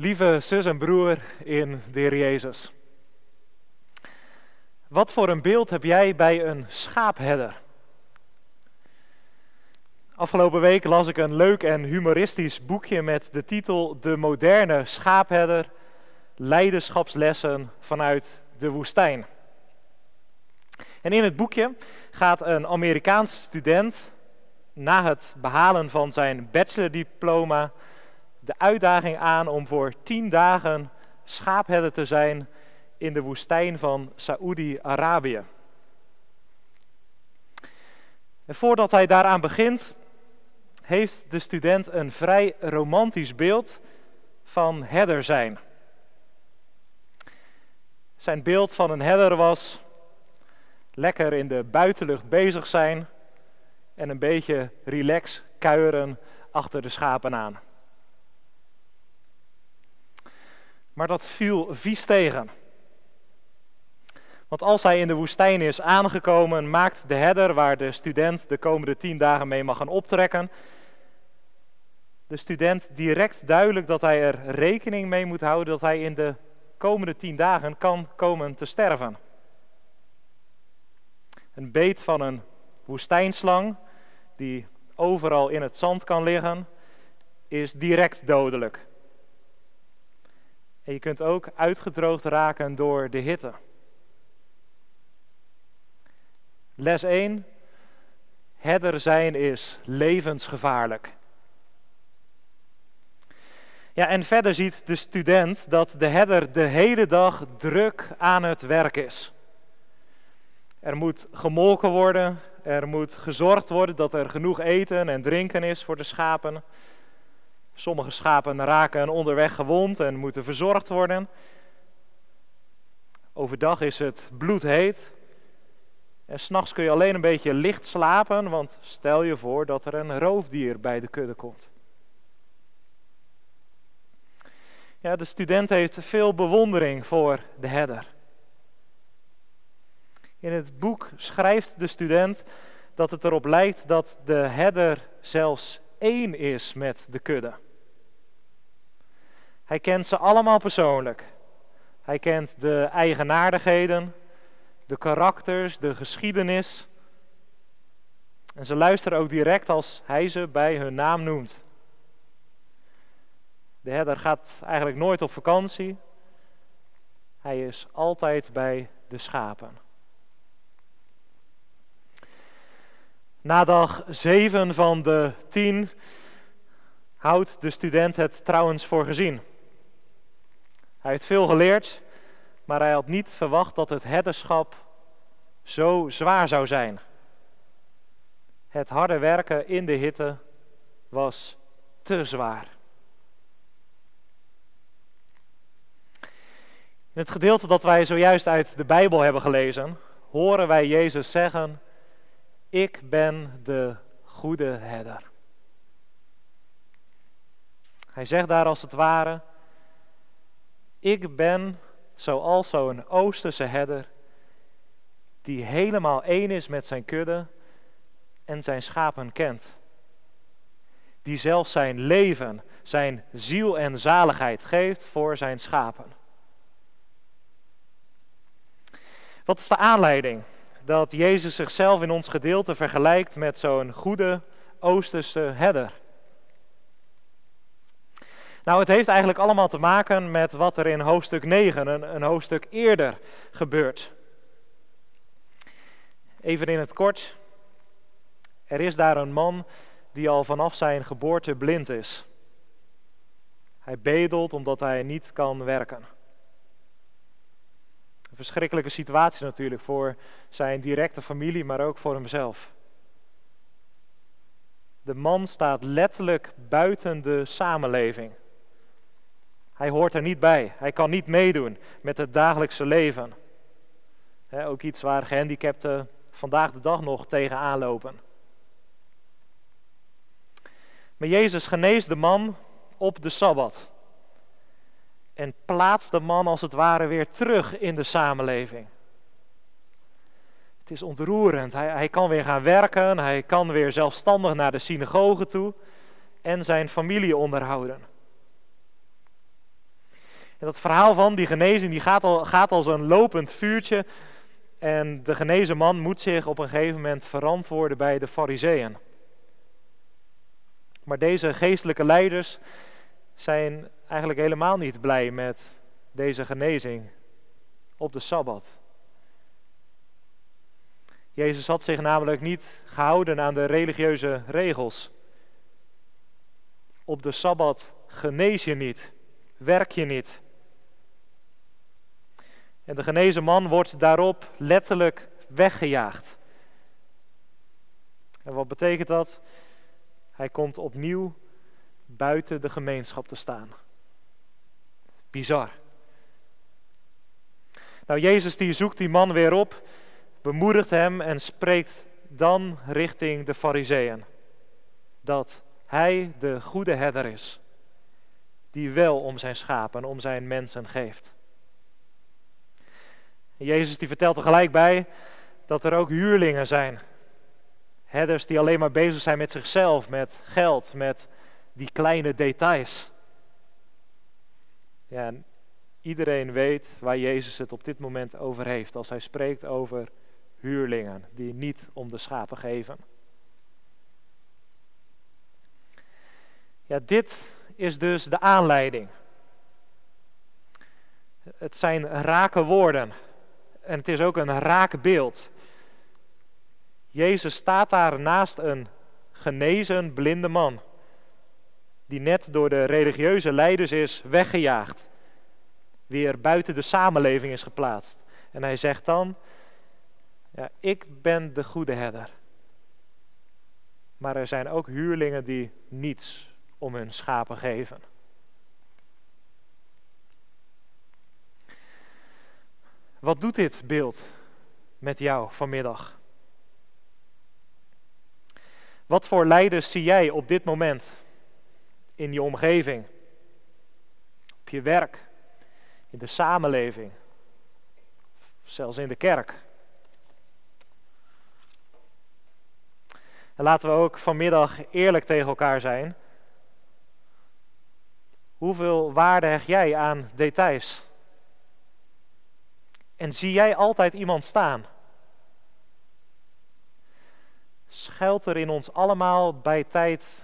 Lieve zus en broer in de Heer Jezus. Wat voor een beeld heb jij bij een schaapherder? Afgelopen week las ik een leuk en humoristisch boekje met de titel De moderne schaapherder, leiderschapslessen vanuit de woestijn. En in het boekje gaat een Amerikaans student na het behalen van zijn bachelordiploma de uitdaging aan om voor tien dagen schaapherder te zijn in de woestijn van Saoedi-Arabië. Voordat hij daaraan begint, heeft de student een vrij romantisch beeld van herder zijn. Zijn beeld van een herder was lekker in de buitenlucht bezig zijn en een beetje relax kuieren achter de schapen aan. Maar dat viel vies tegen. Want als hij in de woestijn is aangekomen, maakt de herder, waar de student de komende tien dagen mee mag gaan optrekken, de student direct duidelijk dat hij er rekening mee moet houden dat hij in de komende tien dagen kan komen te sterven. Een beet van een woestijnslang, die overal in het zand kan liggen, is direct dodelijk. En je kunt ook uitgedroogd raken door de hitte. Les 1. Herder zijn is levensgevaarlijk. Ja, en verder ziet de student dat de herder de hele dag druk aan het werk is. Er moet gemolken worden, er moet gezorgd worden dat er genoeg eten en drinken is voor de schapen. Sommige schapen raken onderweg gewond en moeten verzorgd worden. Overdag is het bloedheet. En s'nachts kun je alleen een beetje licht slapen, want stel je voor dat er een roofdier bij de kudde komt. Ja, de student heeft veel bewondering voor de herder. In het boek schrijft de student dat het erop lijkt dat de herder zelfs één is met de kudde. Hij kent ze allemaal persoonlijk. Hij kent de eigenaardigheden, de karakters, de geschiedenis. En ze luisteren ook direct als hij ze bij hun naam noemt. De herder gaat eigenlijk nooit op vakantie. Hij is altijd bij de schapen. Na dag 7 van de 10 houdt de student het trouwens voor gezien. Hij heeft veel geleerd, maar hij had niet verwacht dat het herderschap zo zwaar zou zijn. Het harde werken in de hitte was te zwaar. In het gedeelte dat wij zojuist uit de Bijbel hebben gelezen, horen wij Jezus zeggen: Ik ben de goede herder. Hij zegt daar als het ware: Ik ben zoals zo'n Oosterse herder die helemaal één is met zijn kudde en zijn schapen kent. Die zelfs zijn leven, zijn ziel en zaligheid geeft voor zijn schapen. Wat is de aanleiding dat Jezus zichzelf in ons gedeelte vergelijkt met zo'n goede Oosterse herder? Nou, het heeft eigenlijk allemaal te maken met wat er in hoofdstuk 9, een, een hoofdstuk eerder, gebeurt. Even in het kort. Er is daar een man die al vanaf zijn geboorte blind is. Hij bedelt omdat hij niet kan werken. Een verschrikkelijke situatie natuurlijk voor zijn directe familie, maar ook voor hemzelf. De man staat letterlijk buiten de samenleving. Hij hoort er niet bij. Hij kan niet meedoen met het dagelijkse leven. ook iets waar gehandicapten vandaag de dag nog tegenaan lopen. Maar Jezus geneest de man op de Sabbat. En plaatst de man als het ware weer terug in de samenleving. Het is ontroerend. Hij, hij kan weer gaan werken. Hij kan weer zelfstandig naar de synagoge toe. En zijn familie onderhouden. En dat verhaal van die genezing die gaat, al, gaat als een lopend vuurtje. En de genezen man moet zich op een gegeven moment verantwoorden bij de fariseeën. Maar deze geestelijke leiders zijn eigenlijk helemaal niet blij met deze genezing op de Sabbat. Jezus had zich namelijk niet gehouden aan de religieuze regels. Op de Sabbat genees je niet, werk je niet. En de genezen man wordt daarop letterlijk weggejaagd. En wat betekent dat? Hij komt opnieuw buiten de gemeenschap te staan. Bizar. Nou, Jezus die zoekt die man weer op, bemoedigt hem en spreekt dan richting de Fariseeën dat hij de goede herder is, die wel om zijn schapen, om zijn mensen geeft. Jezus die vertelt er gelijk bij dat er ook huurlingen zijn. Herders die alleen maar bezig zijn met zichzelf, met geld, met die kleine details. Ja, iedereen weet waar Jezus het op dit moment over heeft als hij spreekt over huurlingen die niet om de schapen geven. Ja, dit is dus de aanleiding. Het zijn rake woorden en het is ook een raak beeld. Jezus staat daar naast een genezen blinde man, die net door de religieuze leiders is weggejaagd, weer buiten de samenleving is geplaatst. En hij zegt dan, ja, ik ben de goede herder. Maar er zijn ook huurlingen die niets om hun schapen geven. Wat doet dit beeld met jou vanmiddag? Wat voor leiders zie jij op dit moment in je omgeving, op je werk, in de samenleving, zelfs in de kerk? En laten we ook vanmiddag eerlijk tegen elkaar zijn. Hoeveel waarde hecht jij aan details? En zie jij altijd iemand staan? Schuilt er in ons allemaal bij tijd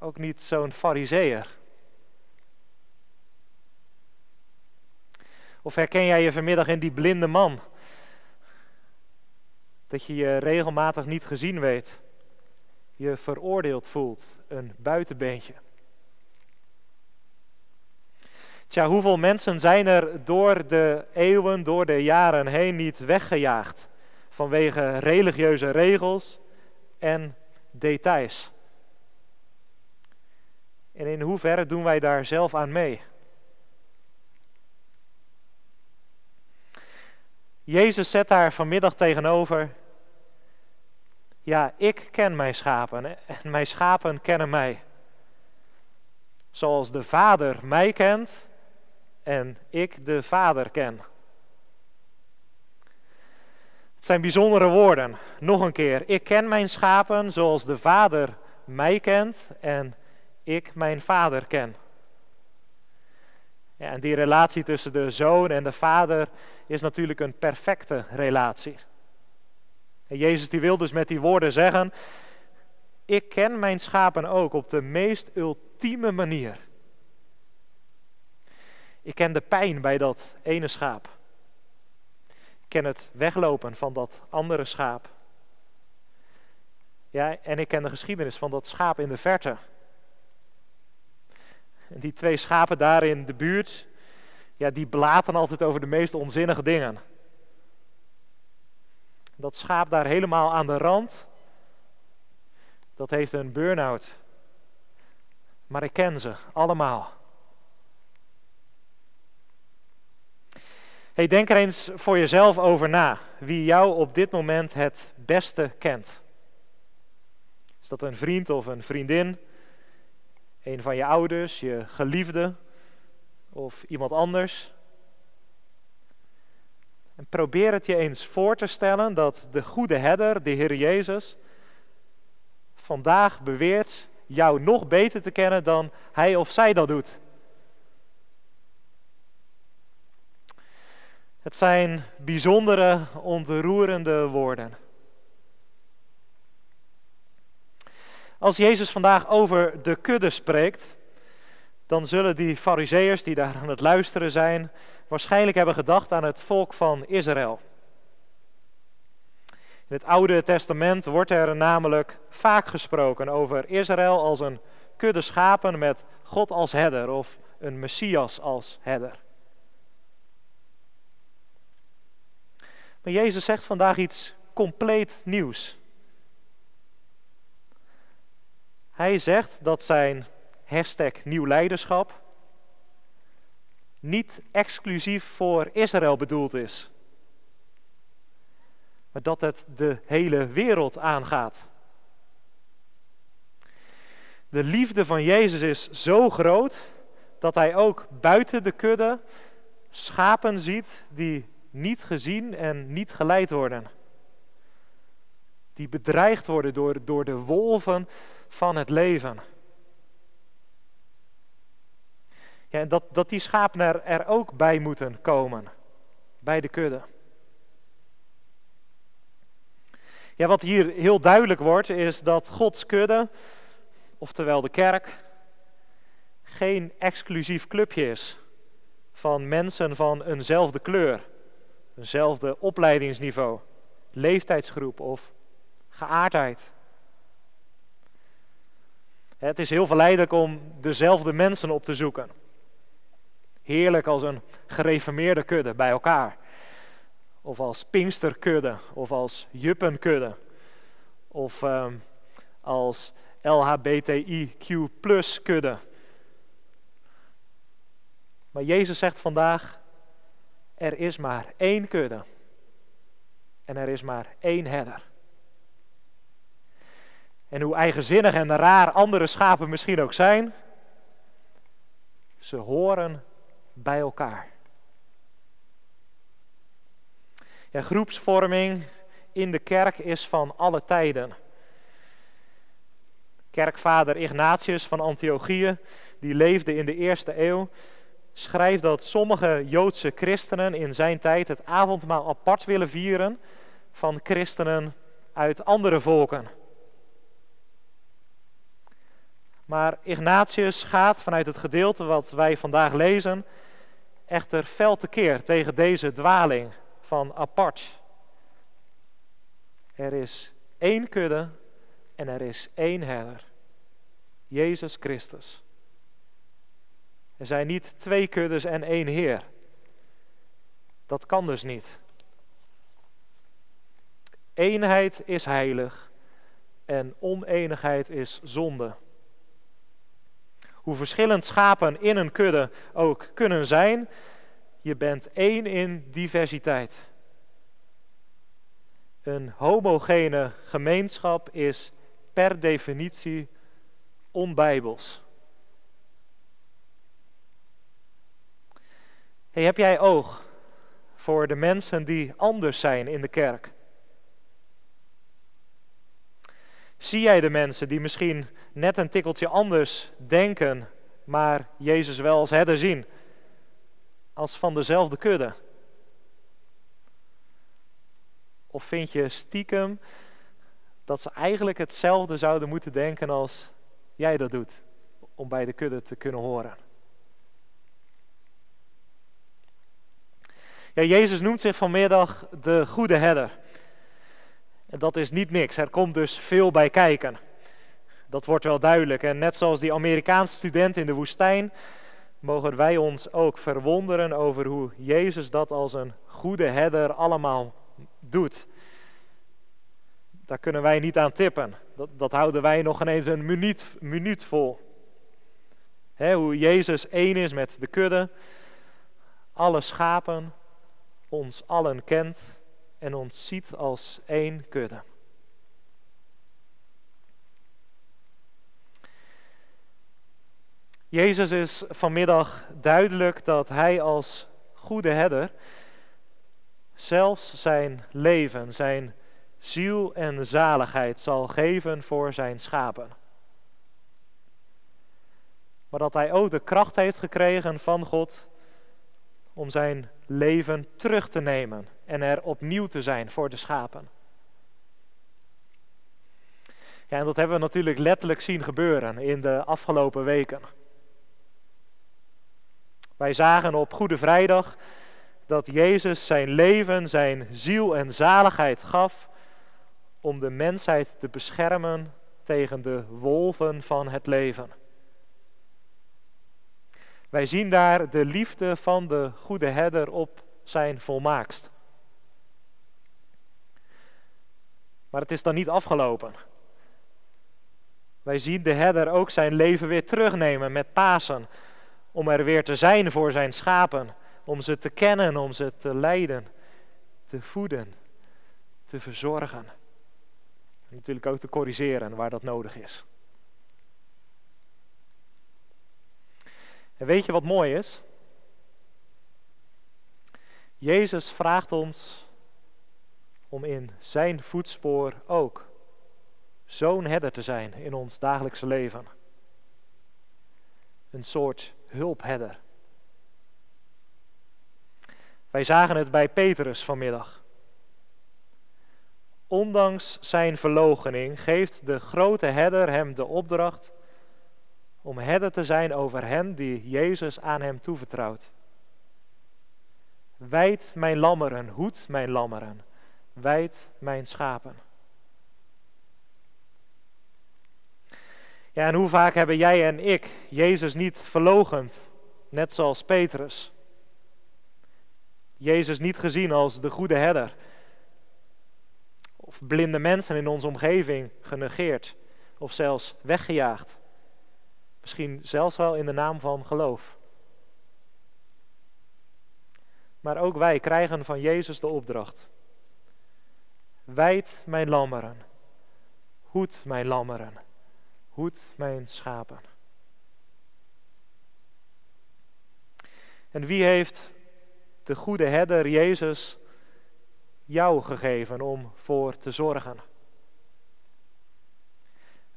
ook niet zo'n fariseer? Of herken jij je vanmiddag in die blinde man? Dat je je regelmatig niet gezien weet. Je veroordeeld voelt, een buitenbeentje. Tja, hoeveel mensen zijn er door de eeuwen, door de jaren heen niet weggejaagd vanwege religieuze regels en details? En in hoeverre doen wij daar zelf aan mee? Jezus zet daar vanmiddag tegenover. Ja, ik ken mijn schapen en mijn schapen kennen mij. Zoals de Vader mij kent, en ik de Vader ken. Het zijn bijzondere woorden. Nog een keer. Ik ken mijn schapen zoals de Vader mij kent en ik mijn Vader ken. Ja, en die relatie tussen de zoon en de vader is natuurlijk een perfecte relatie. En Jezus die wil dus met die woorden zeggen, ik ken mijn schapen ook op de meest ultieme manier. Ik ken de pijn bij dat ene schaap. Ik ken het weglopen van dat andere schaap. Ja, en ik ken de geschiedenis van dat schaap in de verte. En die twee schapen daar in de buurt, ja, die blaten altijd over de meest onzinnige dingen. Dat schaap daar helemaal aan de rand, dat heeft een burn-out. Maar ik ken ze allemaal. Hey, denk er eens voor jezelf over na wie jou op dit moment het beste kent. Is dat een vriend of een vriendin? Een van je ouders, je geliefde of iemand anders? En probeer het je eens voor te stellen dat de goede herder, de Heer Jezus, vandaag beweert jou nog beter te kennen dan hij of zij dat doet. Het zijn bijzondere, ontroerende woorden. Als Jezus vandaag over de kudde spreekt, dan zullen die fariseërs die daar aan het luisteren zijn, waarschijnlijk hebben gedacht aan het volk van Israël. In het Oude Testament wordt er namelijk vaak gesproken over Israël als een kudde schapen met God als herder of een Messias als herder. Maar Jezus zegt vandaag iets compleet nieuws. Hij zegt dat zijn hashtag nieuw leiderschap niet exclusief voor Israël bedoeld is, maar dat het de hele wereld aangaat. De liefde van Jezus is zo groot dat hij ook buiten de kudde schapen ziet die niet gezien en niet geleid worden. Die bedreigd worden door, door de wolven van het leven. Ja, dat, dat die schapen er, er ook bij moeten komen, bij de kudde. Ja, wat hier heel duidelijk wordt, is dat Gods kudde, oftewel de kerk, geen exclusief clubje is van mensen van eenzelfde kleur, eenzelfde opleidingsniveau, leeftijdsgroep of geaardheid. Het is heel verleidelijk om dezelfde mensen op te zoeken. Heerlijk als een gereformeerde kudde bij elkaar. Of als Pinksterkudde, of als Juppenkudde. Of um, als LHBTIQ kudde. Maar Jezus zegt vandaag, er is maar één kudde. En er is maar één herder. En hoe eigenzinnig en raar andere schapen misschien ook zijn, ze horen bij elkaar. Ja, groepsvorming in de kerk is van alle tijden. Kerkvader Ignatius van Antiochië, die leefde in de eerste eeuw, schrijft dat sommige Joodse christenen in zijn tijd het avondmaal apart willen vieren van christenen uit andere volken. Maar Ignatius gaat vanuit het gedeelte wat wij vandaag lezen echter fel tekeer tegen deze dwaling van apart. Er is één kudde en er is één herder. Jezus Christus. Er zijn niet twee kuddes en één Heer. Dat kan dus niet. Eenheid is heilig en oneenigheid is zonde. Hoe verschillend schapen in een kudde ook kunnen zijn, je bent één in diversiteit. Een homogene gemeenschap is per definitie onbijbels. Heb jij oog voor de mensen die anders zijn in de kerk? Zie jij de mensen die misschien net een tikkeltje anders denken, maar Jezus wel als herder zien? Als van dezelfde kudde? Of vind je stiekem dat ze eigenlijk hetzelfde zouden moeten denken als jij dat doet, om bij de kudde te kunnen horen? Jezus noemt zich vanmiddag de goede herder. En dat is niet niks. Er komt dus veel bij kijken. Dat wordt wel duidelijk. En net zoals die Amerikaanse student in de woestijn, mogen wij ons ook verwonderen over hoe Jezus dat als een goede herder allemaal doet. Daar kunnen wij niet aan tippen. Dat, dat houden wij nog ineens een minuut, minuut vol. hoe Jezus één is met de kudde, alle schapen, ons allen kent en ons ziet als één kudde. Jezus is vanmiddag duidelijk dat hij als goede herder zelfs zijn leven, zijn ziel en zaligheid zal geven voor zijn schapen. Maar dat hij ook de kracht heeft gekregen van God om zijn leven terug te nemen en er opnieuw te zijn voor de schapen. Ja, en dat hebben we natuurlijk letterlijk zien gebeuren in de afgelopen weken. Wij zagen op Goede Vrijdag dat Jezus zijn leven, zijn ziel en zaligheid gaf om de mensheid te beschermen tegen de wolven van het leven. Wij zien daar de liefde van de goede herder op zijn volmaakst. Maar het is dan niet afgelopen. Wij zien de herder ook zijn leven weer terugnemen met Pasen, om er weer te zijn voor zijn schapen, om ze te kennen, om ze te leiden, te voeden, te verzorgen. En natuurlijk ook te corrigeren waar dat nodig is. En weet je wat mooi is? Jezus vraagt ons om in zijn voetspoor ook zo'n herder te zijn in ons dagelijkse leven. Een soort hulpherder. Wij zagen het bij Petrus vanmiddag. Ondanks zijn verloochening geeft de grote herder hem de opdracht om herder te zijn over hen die Jezus aan hem toevertrouwt. Wijd mijn lammeren, hoed mijn lammeren, wijd mijn schapen. Ja, en hoe vaak hebben jij en ik Jezus niet verlogend, net zoals Petrus? Jezus niet gezien als de goede herder. Of blinde mensen in onze omgeving genegeerd of zelfs weggejaagd. Misschien zelfs wel in de naam van geloof. Maar ook wij krijgen van Jezus de opdracht. Wijd mijn lammeren. Hoed mijn lammeren. Hoed mijn schapen. En wie heeft de goede herder Jezus jou gegeven om voor te zorgen?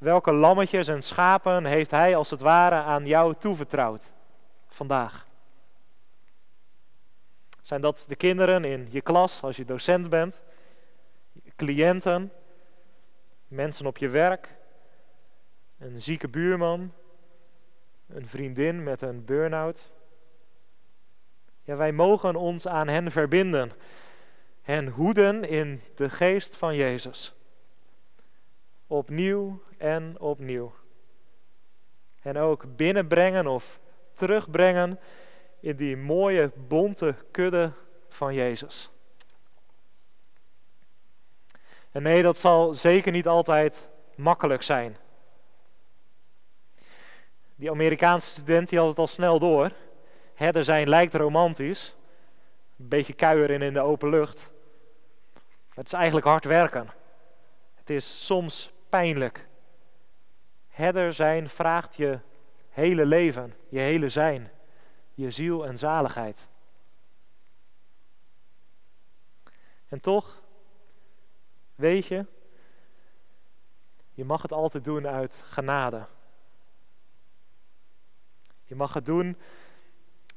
Welke lammetjes en schapen heeft Hij als het ware aan jou toevertrouwd vandaag? Zijn dat de kinderen in je klas als je docent bent? Cliënten? Mensen op je werk? Een zieke buurman? Een vriendin met een burn-out? Ja, wij mogen ons aan hen verbinden. Hen hoeden in de geest van Jezus. Opnieuw en opnieuw. En ook binnenbrengen of terugbrengen in die mooie bonte kudde van Jezus. En nee, dat zal zeker niet altijd makkelijk zijn. Die Amerikaanse student die had het al snel door. Herder zijn lijkt romantisch. Een beetje kuieren in de open lucht. Het is eigenlijk hard werken. Het is soms pijnlijk. Herder zijn vraagt je hele leven, je hele zijn, je ziel en zaligheid. En toch, weet je, je mag het altijd doen uit genade. Je mag het doen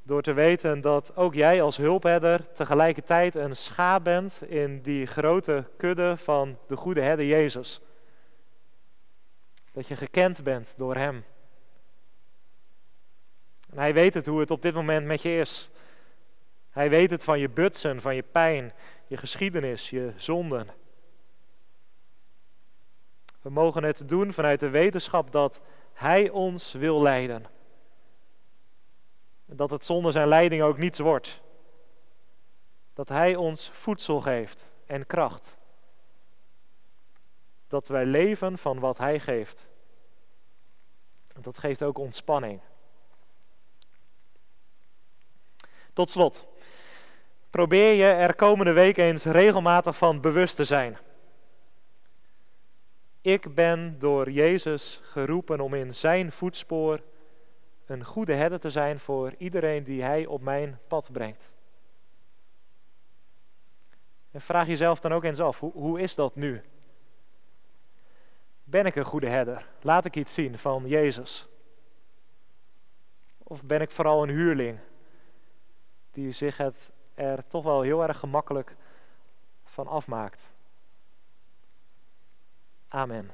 door te weten dat ook jij als hulpherder tegelijkertijd een schaap bent in die grote kudde van de goede herder Jezus. Dat je gekend bent door Hem. En Hij weet het hoe het op dit moment met je is. Hij weet het van je butsen, van je pijn, je geschiedenis, je zonden. We mogen het doen vanuit de wetenschap dat Hij ons wil leiden. Dat het zonder zijn leiding ook niets wordt. Dat Hij ons voedsel geeft en kracht. Dat wij leven van wat Hij geeft. Dat geeft ook ontspanning. Tot slot. Probeer je er komende week eens regelmatig van bewust te zijn. Ik ben door Jezus geroepen om in zijn voetspoor een goede herder te zijn voor iedereen die hij op mijn pad brengt. En vraag jezelf dan ook eens af, hoe, hoe is dat nu? Ben ik een goede herder? Laat ik iets zien van Jezus? Of ben ik vooral een huurling die zich het er toch wel heel erg gemakkelijk van afmaakt. Amen.